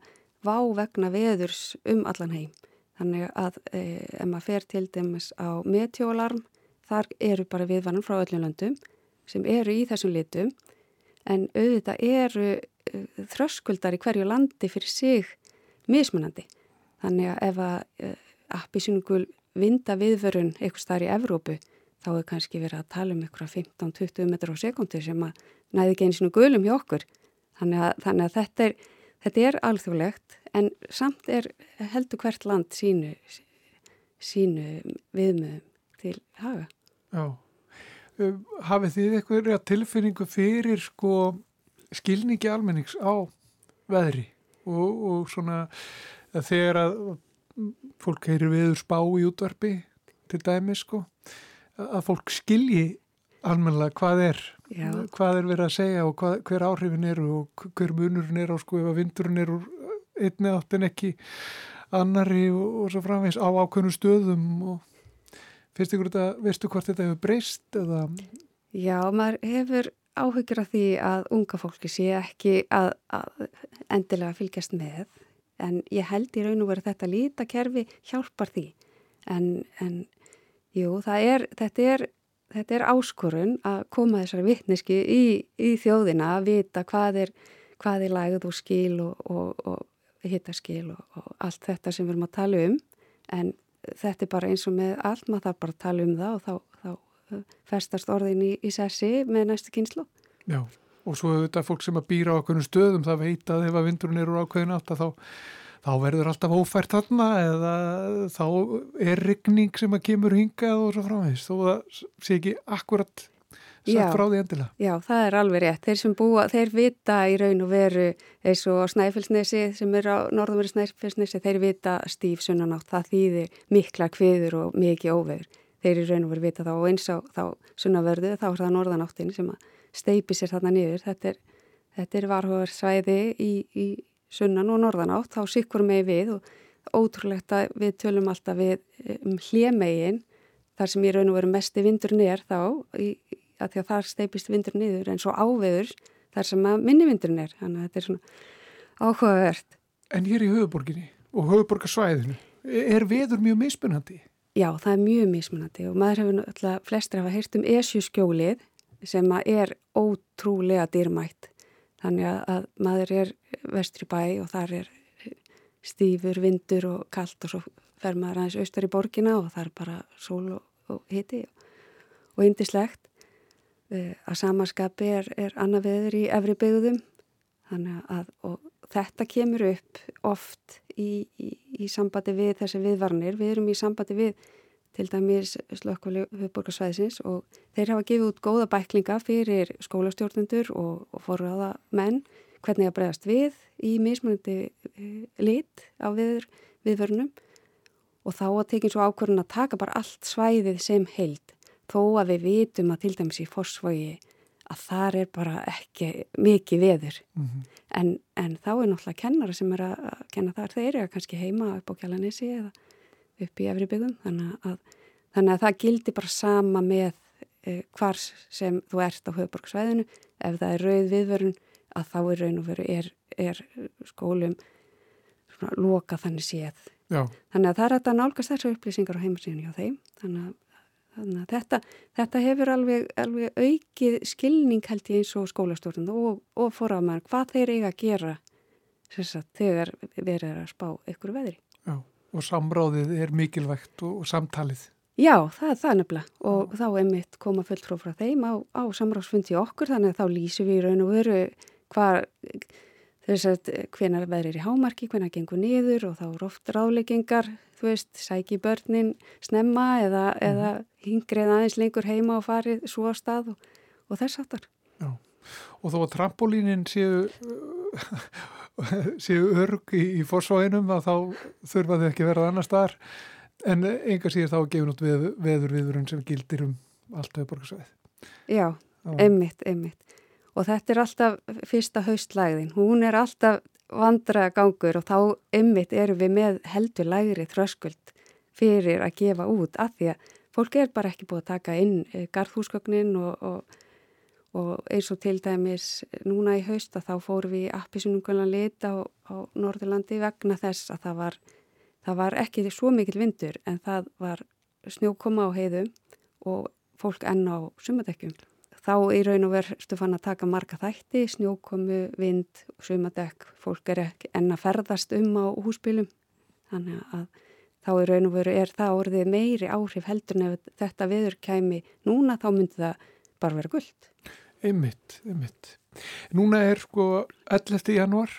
vá vegna veðurs um allan heim. Þannig að eh, ef maður fer til dæmis á meteolarm, þar eru bara viðvarnum frá öllum löndum sem eru í þessum litum en auðvitað eru uh, þröskuldar í hverju landi fyrir sig mismunandi. Þannig að ef að uh, appisynungul vinda viðvörun eitthvað starf í Evrópu þá er kannski verið að tala um eitthvað 15-20 metrar á sekundu sem að næði ekki eins og gulum hjá okkur. Þannig að, þannig að þetta, er, er alþjóðlegt en samt er heldur hvert land sínu, sínu viðmöðum til hafa. Já. Eh, hafið þið eitthvað tilfinningu fyrir sko skilningi almennings á veðri og, og svona að þegar að fólk heyrir viður spá í útvarpi til dæmi sko að fólk skilji almennilega hvað er Já. hvað er verið að segja og hvað, hver áhrifin eru og hver munurinn er á sko ef að vindurinn er úr einni áttin ekki annari og, og svo framvegs á ákveðnu stöðum og Fyrst ykkur þetta, veistu hvort þetta hefur breyst eða? Já, maður hefur áhugir af því að unga fólki sé ekki að, að endilega fylgjast með en ég held í raun og veru þetta lítakerfi hjálpar því en, en jú, er, þetta, er, þetta er áskorun að koma þessari vittneski í, í þjóðina að vita hvað er, hvað er lægð og skil og, og, og hittaskil og, og allt þetta sem við erum að tala um en þetta er bara eins og með allt, maður þarf bara að tala um það og þá, þá uh, festast orðin í, í sessi með næstu kynslu. Já, og svo þetta fólk sem að býra á okkur stöðum, það veit að ef að vindurinn eru ákveðin átt að þá, þá verður alltaf ófært þarna eða þá er rigning sem að kemur hingað og svo framvegs, þó það sé ekki akkurat sagt frá því endilega. Já, það er alveg rétt. Þeir sem búa, þeir vita í raun og veru eins og Snæfellsnesi sem er á norðumveri Snæfellsnesi, þeir vita stíf sunnanátt, það þýðir mikla kviður og mikið óveður. Þeir í raun og veru vita þá og eins á þá sunnavörðu, þá er það norðanáttin sem að steipi sér þarna niður. Þetta er, þetta er varhugarsvæði í, í sunnan og norðanátt, þá sikkur með við og ótrúlegt að við tölum alltaf við um hljemegin þar sem í raun og veru mesti vindur nér þá að því að þar steipist vindur niður en svo áveður þar sem að minni vindurinn er þannig að þetta er svona áhugavert En hér í höfuborginni og höfuborgarsvæðinu er veður mjög mismunandi? Já, það er mjög mismunandi og maður hefur alltaf flestir hafa heyrt um esjuskjólið sem er ótrúlega dýrmætt þannig að maður er vestri bæ og þar er stífur, vindur og kallt og svo fer maður aðeins austar í borgina og það er bara sól og, og hiti og indislegt Eh, að samaskapi er, er annað veður í efri byggðum. Þannig að þetta kemur upp oft í, í, í sambandi við þessi viðvarnir við erum í sambandi við til dæmis slökkvöldborgarsvæðisins og þeir hafa gefið út góða bæklinga fyrir skólastjórnendur og, og forraða menn hvernig að bregast við í mismunandi uh, lit á viður, viðvörunum. Og þá að tekja svo ákvörðun að taka bara allt svæðið sem heild þó að við vitum að til dæmis í fórsvogi að þar er bara ekki mikið veður. Mm -hmm. en, en þá er náttúrulega kennara sem er að kenna þar. Þeir eru kannski heima upp á kjalanissi eða upp í efri byggum þannig að, þannig að það gildi bara sama með eh, hvar sem þú ert á höfuborgsvæðinu ef það er rauð viðvörun að þá er raun og veru er, er skólum loka þannig séð Já. þannig að það er að nálgast þessu upplýsingar á heimasíðinu hjá þeim þannig að Þannig að þetta, þetta hefur alveg, alveg aukið skilning held ég eins og skólastjórnum og, og forraðmann hvað þeir eiga að gera sagt, þegar verið er að spá ykkur veðri. Já, og samráðið er mikilvægt og, og samtalið. Já, það er það nefnilega og þá er mitt koma fullt frá þeim á, á samráðsfundi okkur þannig að þá lýsum við í raun og veru hvað þess að hvena veðri er í hámarki, hvena gengur niður og þá eru oft ráleggingar, þú veist, sæki börnin snemma eða, mm. eða hingrið aðeins lengur heima og farið svo á stað og, og þess aftar. Já, og þó að trampolínin séu, [LAUGHS] séu örg í, í fórsváinum að þá þurfa þau ekki verið annar staðar. En enga sér þá gefin út veð, veður viðurinn sem gildir um allt auðborgarsvæð. Já, einmitt, einmitt. Og þetta er alltaf fyrsta haustlægðin, hún er alltaf vandraða gangur og þá ymmit erum við með heldur lægri þröskuld fyrir að gefa út af því að fólk er bara ekki búið að taka inn eh, garðhúsgögnin og, og, og eins og til dæmis núna í haust að þá fórum við appisunungulega lit á, á Norðurlandi vegna þess að það var, það var ekki svo mikil vindur en það var snjókoma á heiðum og fólk enn á sumadekkjum þá í raun og verðstu fann að taka marga þætti, snjókomu, vind, sumadekk, fólk er ekki enn að ferðast um á húsbílum þannig að þá í raun og veru er það orðið meiri áhrif heldur en ef þetta viður kæmi núna þá myndi það bara vera gullt. Einmitt, einmitt. Núna er sko 11. januar,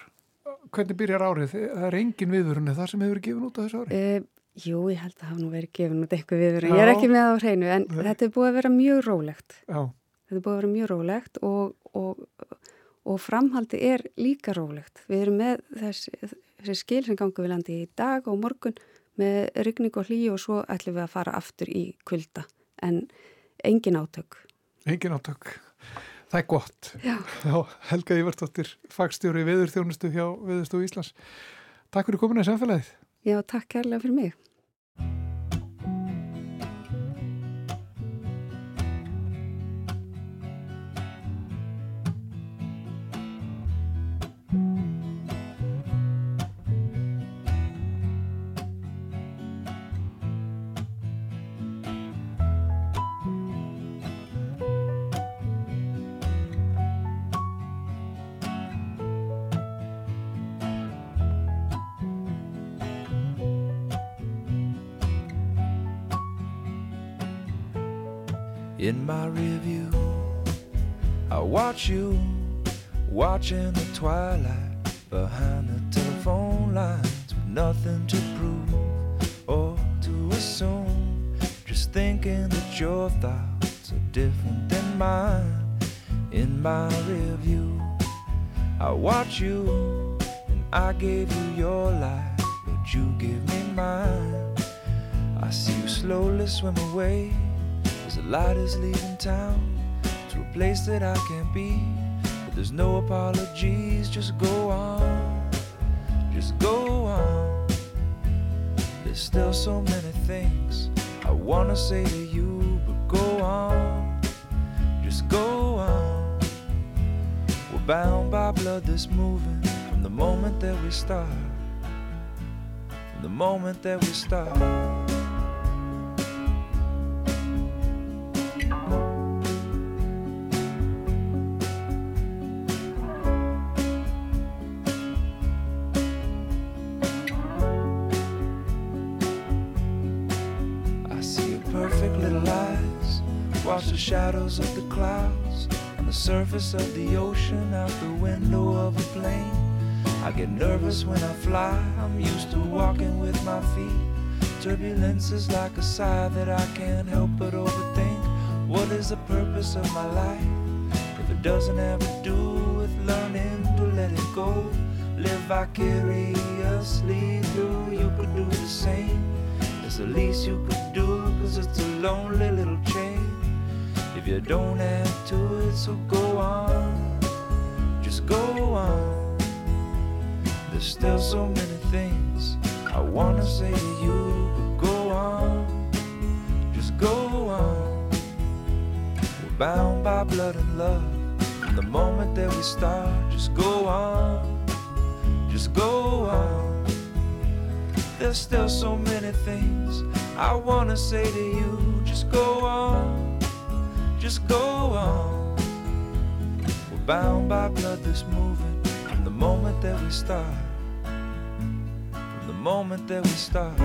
hvernig byrjar árið? Það er engin viðurinn það sem hefur gefin út á þessu ári? E, jú, ég held að hafa nú verið gefin út eitthvað viðurinn. Ég er ekki með á hreinu en Nei. þetta er búið að vera mjög rólegt. Já. Þetta er búið að vera mjög rólegt og, og, og framhaldi er líka rólegt. Við erum með þessi, þessi skil sem gangur við landi í dag og morgun með ryggning og hlý og svo ætlum við að fara aftur í kvölda en engin átök. Engin átök. Það er gott. Já. Já Helga Ívartóttir, fagstjóri viðurþjónustu hjá Viðurstofu Íslands. Takk fyrir komin að samfélagið. Já, takk kærlega fyrir mig. My review. I watch you watching the twilight behind the telephone lines with nothing to prove or to assume. Just thinking that your thoughts are different than mine in my review. I watch you and I gave you your life, but you give me mine. I see you slowly swim away the light is leaving town to a place that I can't be. But there's no apologies, just go on, just go on. There's still so many things I wanna say to you, but go on, just go on. We're bound by blood that's moving from the moment that we start, from the moment that we start. Shadows of the clouds on the surface of the ocean out the window of a plane. I get nervous when I fly, I'm used to walking with my feet. Turbulence is like a sigh that I can't help but overthink. What is the purpose of my life if it doesn't have to do with learning to let it go? live vicariously through. You could do the same. It's the least you could do, cause it's a lonely little chain. You don't have to it, so go on. Just go on. There's still so many things I wanna say to you, but go on. Just go on. We're bound by blood and love. From the moment that we start, just go on. Just go on. There's still so many things I wanna say to you. Just go on. Just go on. We're bound by blood that's moving from the moment that we start. From the moment that we start.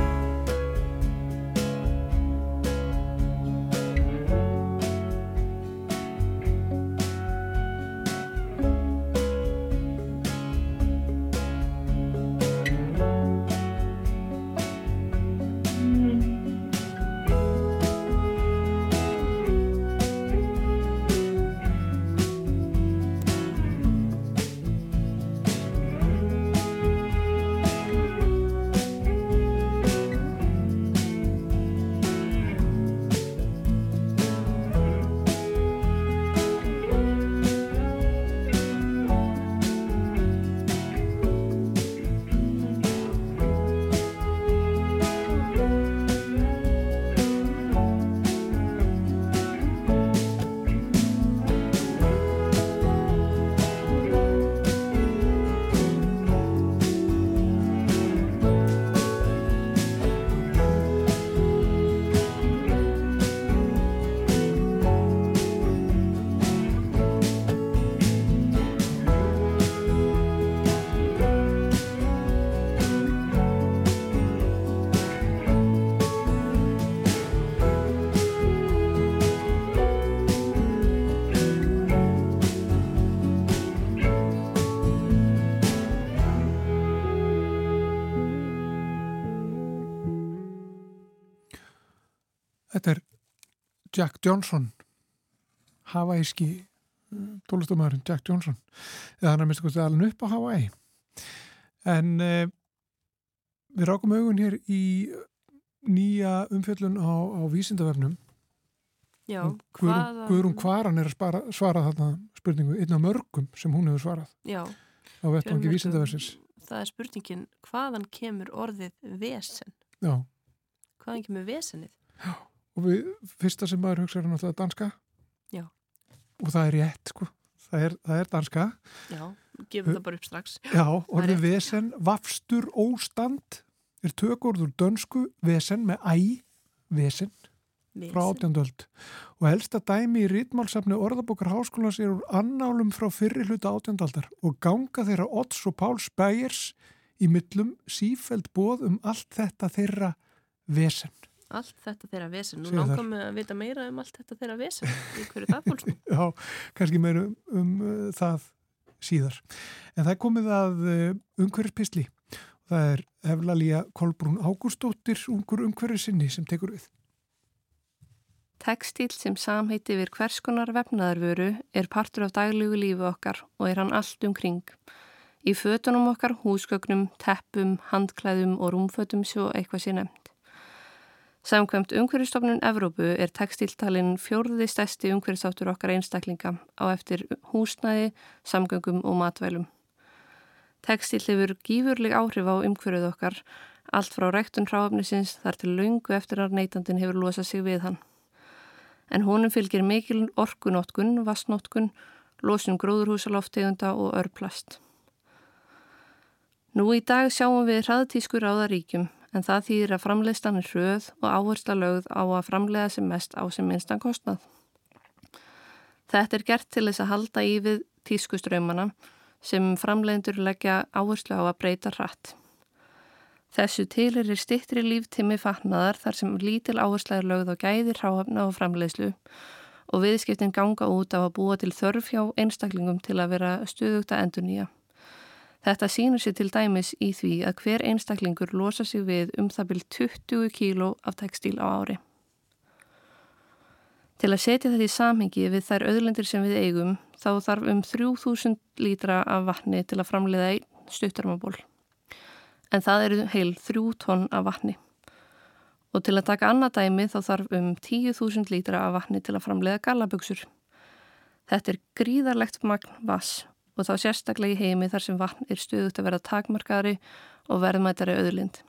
Jack Johnson havaíski tólustumæðurinn Jack Johnson. Eða hann er mista kostið alveg upp á Hawaii. En uh, við rákum augun hér í nýja umfjöllun á, á vísindavefnum. Já, Og Guðrún, Kvaran er að spara, svara þarna spurningu einn af mörgum sem hún hefur svarað Já, á vettvangi vísindaversins það er spurningin hvaðan kemur orðið vesen? Já, Hvaðan kemur vesenið? Og við, fyrsta sem maður hugsa er náttúrulega danska Já. og það er rétt sko það er, það er danska Já, gefum það bara upp strax. Já, [LAUGHS] orðið vesen, vafstur, óstand er tökurður dönsku vesen með æ, vesen frá Vesen. átjandöld og helsta dæmi í rítmálsafni orðabókar háskólas er úr annálum frá fyrri hluta átjandaldar og ganga þeirra Otts og Páls Bægers í millum sífæld bóð um allt þetta þeirra vesen. Allt þetta þeirra vesen. Nú langar mig að vita meira um allt þetta þeirra vesen. Í hverju það fólks [LAUGHS] nú? Já, kannski meira um, um uh, það síðar. En það komið að uh, umhverfispisli. Það er Eflalía Kolbrún Ágústóttir, ungur umhverfisinni sem tekur við. Tekstíl sem samheiti yfir hvers konar vefnaðarvöru er partur af daglígu lífi okkar og er hann allt umkring. Í fötunum okkar, húsgögnum, teppum, handklæðum og rúmfötum svo eitthvað sé nefnt. Samkvæmt umhverfistofnun Evrópu er tekstíltalinn fjórði stæsti umhverfistáttur okkar einstaklinga á eftir húsnæði, samgöngum og matvælum. Tekstíl hefur gífurleg áhrif á umhverfið okkar, allt frá rektun hráfnisins þar til laungu eftir að neytandin hefur losað sig við hann en honum fylgir mikil orkunótkun, vassnótkun, losun gróðurhúsaloftegunda og örplast. Nú í dag sjáum við hraðtískur á það ríkjum, en það þýðir að framleiðslan er hröð og áhersla lögð á að framleiða sem mest á sem minnstan kostnað. Þetta er gert til þess að halda í við tískuströymana sem framleiðendur leggja áherslu á að breyta hratt. Þessu til er stittri líftími fatnaðar þar sem lítil áhersla er lögð á gæðir, hráhafna og framleiðslu og viðskiptin ganga út á að búa til þörf hjá einstaklingum til að vera stuðugt að endur nýja. Þetta sínur sér til dæmis í því að hver einstaklingur losa sig við um það byrj 20 kíló af tekstíl á ári. Til að setja þetta í samhengi við þær auðlendir sem við eigum þá þarf um 3000 lítra af vatni til að framleiða einn stuttarmaból. En það eru heil þrjú tonn af vatni. Og til að taka annað dæmi þá þarf um 10.000 lítra af vatni til að framlega galaböksur. Þetta er gríðarlegt magn vass og þá sérstaklega í heimi þar sem vatn er stöðut að vera takmarkari og verðmættari auðlind.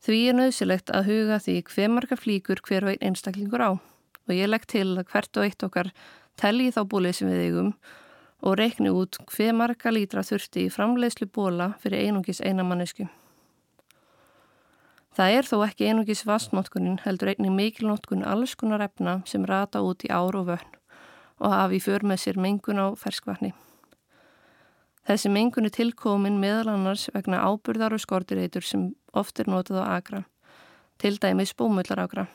Því er nöðsilegt að huga því hver marga flíkur hver veginn einstaklingur á og ég legg til að hvert og eitt okkar telji þá bólið sem við eigum og reikni út hver marga lítra þurfti í framleiðslu bóla fyrir einungis einamannisku. Það er þó ekki einungis vastnótkunin heldur einnig mikilnótkun alls konar efna sem rata út í ár og vögn og hafi för með sér mengun á ferskvatni. Þessi mengun er tilkomin meðal annars vegna ábyrðar og skortireitur sem oft er notið á agra, til dæmis bómullar agra.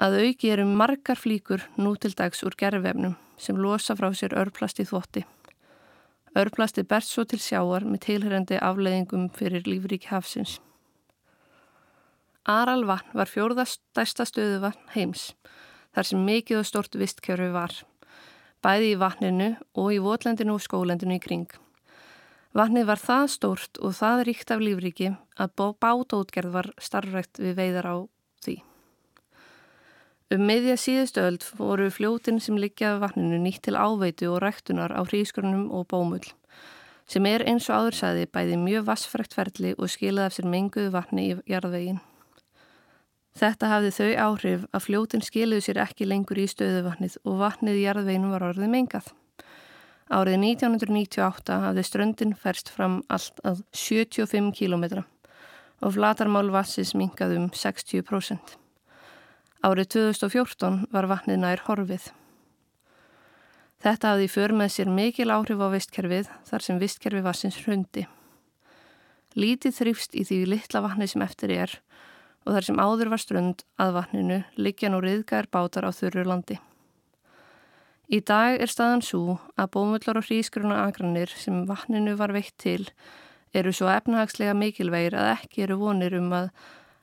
Að auki eru margar flíkur nú til dags úr gerðvefnum sem losa frá sér örplasti þvotti. Örplasti berst svo til sjáar með tilhærendi afleiðingum fyrir lífrík hafsins. Aralvatn var fjórðastæsta stöðuvatn heims, þar sem mikið og stort vistkjörfi var, bæði í vatninu og í votlendinu og skólendinu í kring. Vatnið var það stórt og það ríkt af lífríki að bátótgerð var starfrækt við veiðar á því. Um meðja síðustu öld voru fljótin sem liggjaði vatninu nýtt til áveitu og ræktunar á hrískurnum og bómull sem er eins og áðursæði bæði mjög vassfrækt ferli og skilaði af sér menguðu vatni í jarðvegin. Þetta hafði þau áhrif að fljótin skiluði sér ekki lengur í stöðuvatnið og vatnið í jarðveginu var orðið mengað. Árið 1998 hafði ströndin ferst fram allt að 75 km og flatarmál vassis mingað um 60%. Árið 2014 var vatnið nær horfið. Þetta hafði för með sér mikil áhrif á vistkerfið þar sem vistkerfi vassins hrundi. Lítið þrýfst í því litla vatni sem eftir er og þar sem áður var strönd að vatninu liggja nú riðgær bátar á þurru landi. Í dag er staðan svo að bómullar og hrísgruna agranir sem vatninu var veitt til eru svo efnahagslega mikilvægir að ekki eru vonir um að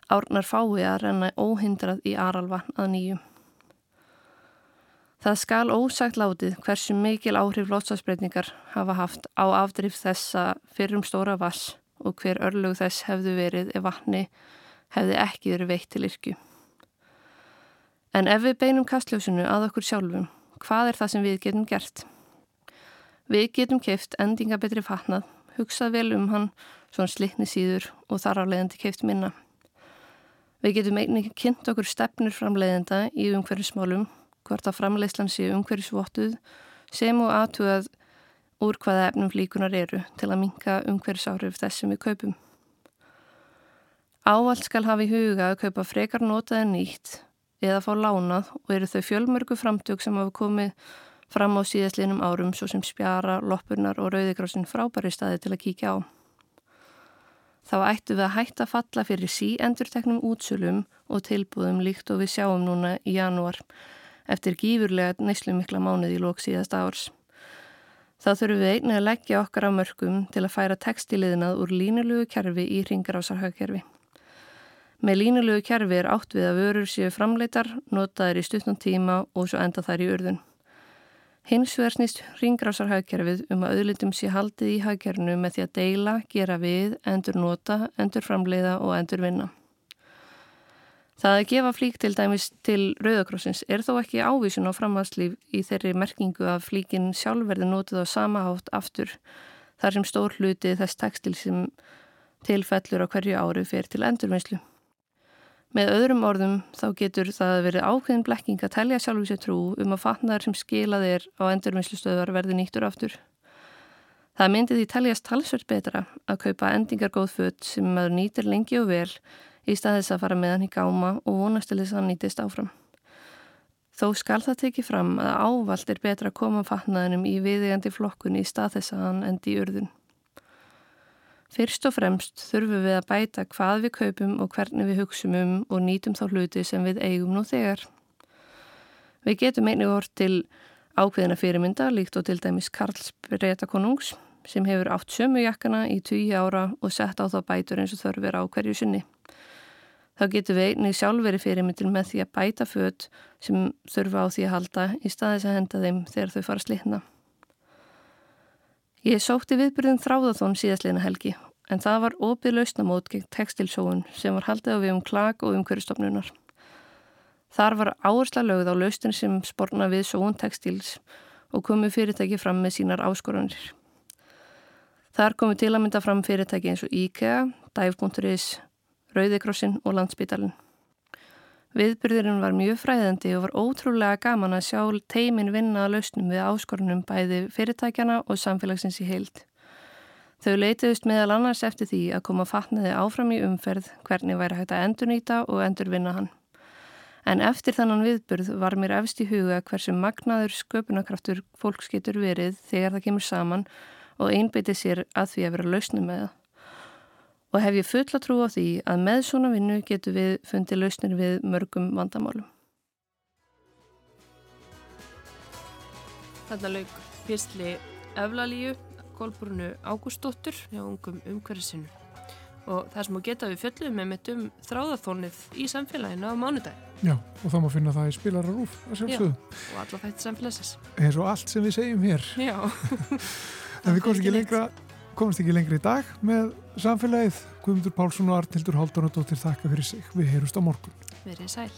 árnar fái að renna óhindrað í aralvann að nýjum. Það skal ósagt látið hversu mikil áhrif lótsarsbreytingar hafa haft á afdrif þessa fyrrum stóra vass og hver örlug þess hefðu verið ef vatni hefði ekki verið veitt til yrkju. En ef við beinum kastljósinu að okkur sjálfum, hvað er það sem við getum gert? Við getum keift endingabetri fatnað, hugsað vel um hann, svona slikni síður og þar á leiðandi keift minna. Við getum einnig kynnt okkur stefnur framleiðenda í umhverfismálum, hvort að framleiðslan sé umhverfisvottuð sem og aðtúað úr hvaða efnum flíkunar eru til að minka umhverfisáhrif þessum við kaupum. Ávald skal hafa í huga að kaupa frekar notað en nýtt eða fá lánað og eru þau fjölmörgu framtök sem hafa komið fram á síðastlinum árum svo sem spjara, loppurnar og rauðigrássin frábæri staði til að kíkja á þá ættu við að hætta falla fyrir sí endurteknum útsölum og tilbúðum líkt og við sjáum núna í janúar eftir gífurlega neyslumikla mánuði í lók síðast árs. Þá þurfum við einnig að leggja okkar á mörgum til að færa textiliðnað úr línulegu kerfi í ringarásarhagkerfi. Með línulegu kerfi er átt við að vörur séu framleitar, notaður í stutnum tíma og svo enda þær í urðun. Hins vegar snýst ringrásarhagkerfið um að auðlitum sé haldið í hagkerfinu með því að deila, gera við, endur nota, endur framleiða og endur vinna. Það að gefa flík til dæmis til Rauðakrossins er þó ekki ávísun á framhanslíf í þeirri merkingu að flíkin sjálfverði notið á sama hátt aftur þar sem stór hluti þess tekstil sem tilfellur á hverju ári fer til endurvinnslu. Með öðrum orðum þá getur það verið ákveðin blekking að telja sjálfu sér trú um að fatnaðar sem skilað er á endurvinnslustöðar verði nýttur aftur. Það myndi því teljast talsvert betra að kaupa endingargóð född sem maður nýtir lengi og vel í stað þess að fara með hann í gáma og vonast til þess að hann nýtist áfram. Þó skal það tekið fram að ávalt er betra að koma fatnaðinum í viðegandi flokkun í stað þess að hann endi í urðun. Fyrst og fremst þurfum við að bæta hvað við kaupum og hvernig við hugsum um og nýtum þá hluti sem við eigum nú þegar. Við getum einnig orð til ákveðina fyrirmynda líkt og til dæmis Karls Breta Konungs sem hefur átt sömu jakkana í 20 ára og sett á þá bætur eins og þörfur á hverju sinni. Þá getum við einnig sjálfveri fyrirmyndin með því að bæta född sem þurfa á því að halda í staðis að henda þeim þegar þau fara slitna. Ég sótti viðbyrðin þráðathón síðastleina helgi en það var opið lausnamót gegn textilsóun sem var haldið á við um klag og umhverjastofnunar. Þar var áhersla lögð á laustin sem sporna við sóun textils og komu fyrirtæki fram með sínar áskoranir. Þar komu til að mynda fram fyrirtæki eins og IKEA, Dive.is, Rauðikrossin og Landsbítalinn. Viðbyrðurinn var mjög fræðandi og var ótrúlega gaman að sjá teimin vinna að lausnum við áskorunum bæði fyrirtækjana og samfélagsins í heild. Þau leitiðust meðal annars eftir því að koma fatnaði áfram í umferð hvernig væri hægt að endurnýta og endurvinna hann. En eftir þannan viðbyrð var mér efst í huga hversu magnaður sköpunarkraftur fólks getur verið þegar það kemur saman og einbeiti sér að því að vera lausnum með það og hef ég fulla trú á því að með svona vinnu getur við fundið lausnir við mörgum vandamálum. Þetta laug písli Eflalíu, Kolbrunu Ágústóttur hjá ungum umhverfisinu og það sem að geta við fjöldum með mitt um þráðathónið í samfélaginu á mánudag. Já, og þá má finna það í spilararúf að sjálfsögðu. Já, og alla þætti samfélagsins. Eins og allt sem við segjum hér. Já. [LAUGHS] en við komumst ekki lengra komast ekki lengri í dag með samfélagið Guðmundur Pálsson og Artildur Haldunadóttir þakka fyrir sig. Við heyrumst á morgun. Verið sæl.